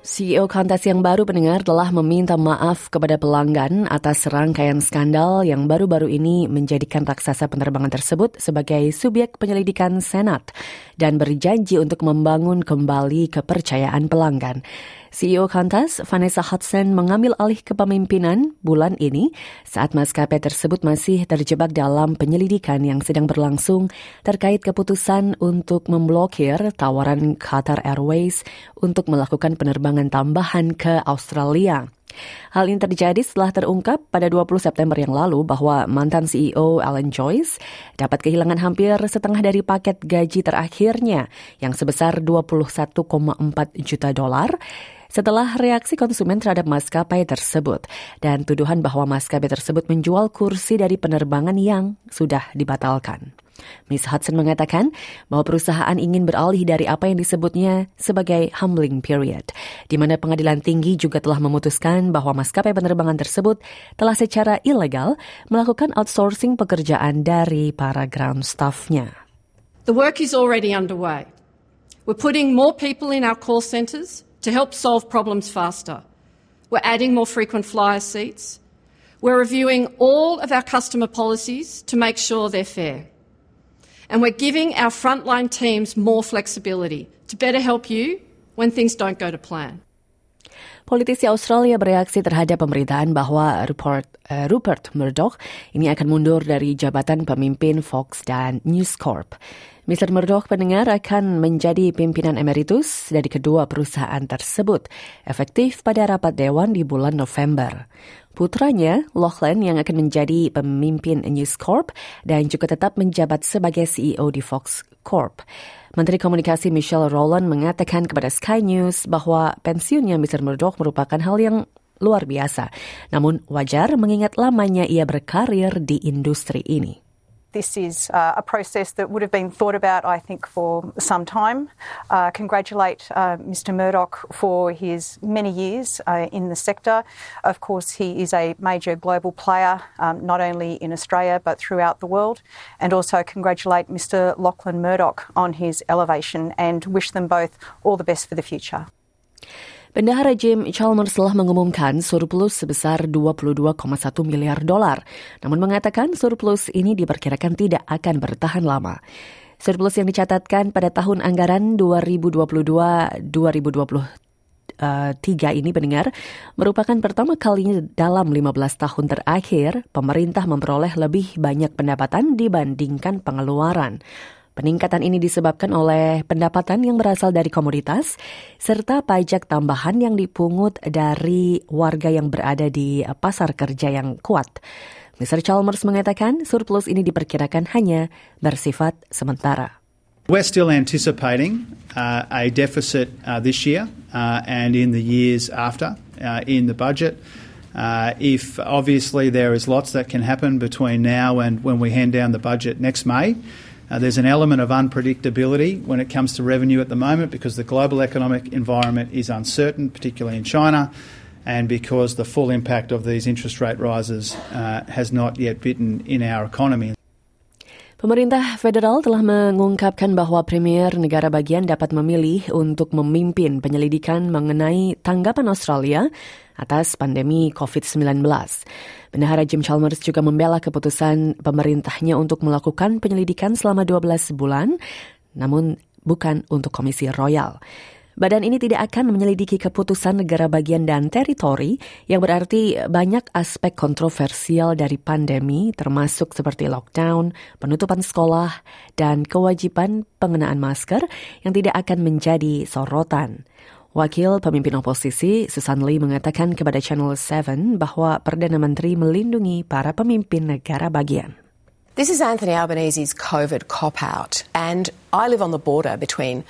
CEO Qantas yang baru pendengar telah meminta maaf kepada pelanggan atas rangkaian skandal yang baru-baru ini menjadikan raksasa penerbangan tersebut sebagai subjek penyelidikan Senat dan berjanji untuk membangun kembali kepercayaan pelanggan. CEO Qantas, Vanessa Hudson, mengambil alih kepemimpinan bulan ini saat maskapai tersebut masih terjebak dalam penyelidikan yang sedang berlangsung terkait keputusan untuk memblokir tawaran Qatar Airways untuk melakukan penerbangan tambahan ke Australia. Hal ini terjadi setelah terungkap pada 20 September yang lalu bahwa mantan CEO Alan Joyce dapat kehilangan hampir setengah dari paket gaji terakhirnya yang sebesar 21,4 juta dolar setelah reaksi konsumen terhadap maskapai tersebut dan tuduhan bahwa maskapai tersebut menjual kursi dari penerbangan yang sudah dibatalkan. Miss Hudson mengatakan bahwa perusahaan ingin beralih dari apa yang disebutnya sebagai humbling period, di mana pengadilan tinggi juga telah memutuskan bahwa maskapai penerbangan tersebut telah secara ilegal melakukan outsourcing pekerjaan dari para ground staff-nya. The work is already underway. We're putting more people in our call centres to help solve problems faster. We're adding more frequent flyer seats. We're reviewing all of our customer policies to make sure they're fair. And we're giving our frontline teams more flexibility to better help you when things don't go to plan. Politisi Australia bereaksi terhadap pemberitaan bahwa Rupert, uh, Rupert Murdoch ini akan mundur dari jabatan pemimpin Fox dan News Corp. Mr. Murdoch pendengar akan menjadi pimpinan emeritus dari kedua perusahaan tersebut, efektif pada rapat dewan di bulan November. Putranya, Lachlan, yang akan menjadi pemimpin News Corp dan juga tetap menjabat sebagai CEO di Fox Corp. Menteri Komunikasi Michelle Rowland mengatakan kepada Sky News bahwa pensiunnya Mr. Murdoch merupakan hal yang luar biasa. Namun wajar mengingat lamanya ia berkarir di industri ini. This is uh, a process that would have been thought about, I think, for some time. Uh, congratulate uh, Mr. Murdoch for his many years uh, in the sector. Of course, he is a major global player, um, not only in Australia but throughout the world. And also congratulate Mr. Lachlan Murdoch on his elevation and wish them both all the best for the future. Bendahara Jim Chalmers telah mengumumkan surplus sebesar 22,1 miliar dolar, namun mengatakan surplus ini diperkirakan tidak akan bertahan lama. Surplus yang dicatatkan pada tahun anggaran 2022-2023 ini pendengar merupakan pertama kalinya dalam 15 tahun terakhir pemerintah memperoleh lebih banyak pendapatan dibandingkan pengeluaran. Peningkatan ini disebabkan oleh pendapatan yang berasal dari komoditas serta pajak tambahan yang dipungut dari warga yang berada di pasar kerja yang kuat. Mr. Chalmers mengatakan surplus ini diperkirakan hanya bersifat sementara. We're still anticipating uh, a deficit uh, this year uh, and in the years after uh, in the budget. Uh, if obviously there is lots that can happen between now and when we hand down the budget next May. Uh, there's an element of unpredictability when it comes to revenue at the moment because the global economic environment is uncertain, particularly in China, and because the full impact of these interest rate rises uh, has not yet bitten in our economy. Pemerintah federal telah mengungkapkan bahwa Premier negara bagian dapat memilih untuk memimpin penyelidikan mengenai tanggapan Australia atas pandemi COVID-19. Bendahara Jim Chalmers juga membela keputusan pemerintahnya untuk melakukan penyelidikan selama 12 bulan, namun bukan untuk Komisi Royal. Badan ini tidak akan menyelidiki keputusan negara bagian dan teritori yang berarti banyak aspek kontroversial dari pandemi termasuk seperti lockdown, penutupan sekolah, dan kewajiban pengenaan masker yang tidak akan menjadi sorotan. Wakil pemimpin oposisi Susan Lee mengatakan kepada Channel 7 bahwa Perdana Menteri melindungi para pemimpin negara bagian. This is Anthony Albanese's COVID cop-out and I live on the border between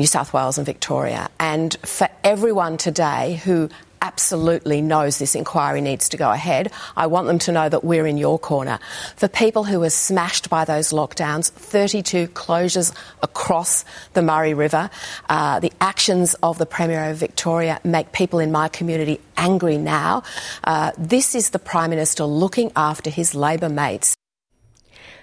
New South Wales and Victoria. And for everyone today who absolutely knows this inquiry needs to go ahead. I want them to know that we're in your corner. For people who were smashed by those lockdowns, 32 closures across the Murray River, uh, the actions of the Premier of Victoria make people in my community angry now. Uh, this is the Prime Minister looking after his Labor mates.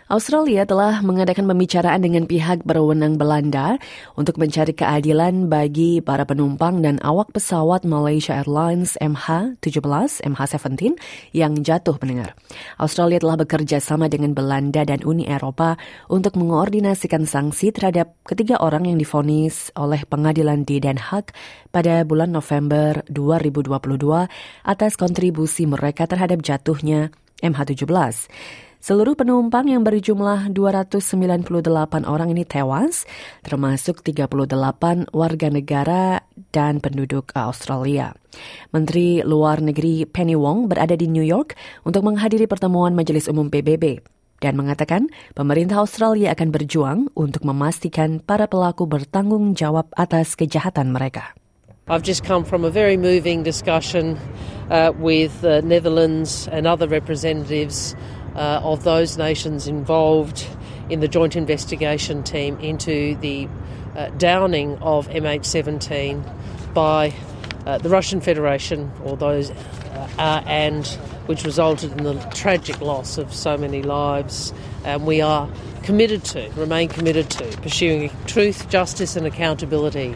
Australia telah mengadakan pembicaraan dengan pihak berwenang Belanda untuk mencari keadilan bagi para penumpang dan awak pesawat Malaysia Airlines MH17, MH17 yang jatuh pendengar. Australia telah bekerja sama dengan Belanda dan Uni Eropa untuk mengoordinasikan sanksi terhadap ketiga orang yang difonis oleh pengadilan di Den Haag pada bulan November 2022 atas kontribusi mereka terhadap jatuhnya MH17. Seluruh penumpang yang berjumlah 298 orang ini tewas, termasuk 38 warga negara dan penduduk Australia. Menteri Luar Negeri Penny Wong berada di New York untuk menghadiri pertemuan Majelis Umum PBB dan mengatakan pemerintah Australia akan berjuang untuk memastikan para pelaku bertanggung jawab atas kejahatan mereka. I've just come from a very moving discussion uh, with the Netherlands and other representatives uh, of those nations involved in the joint investigation team into the uh, downing of MH17 by uh, the Russian Federation or those uh, and which resulted in the tragic loss of so many lives. And we are committed to, remain committed to, pursuing truth, justice, and accountability.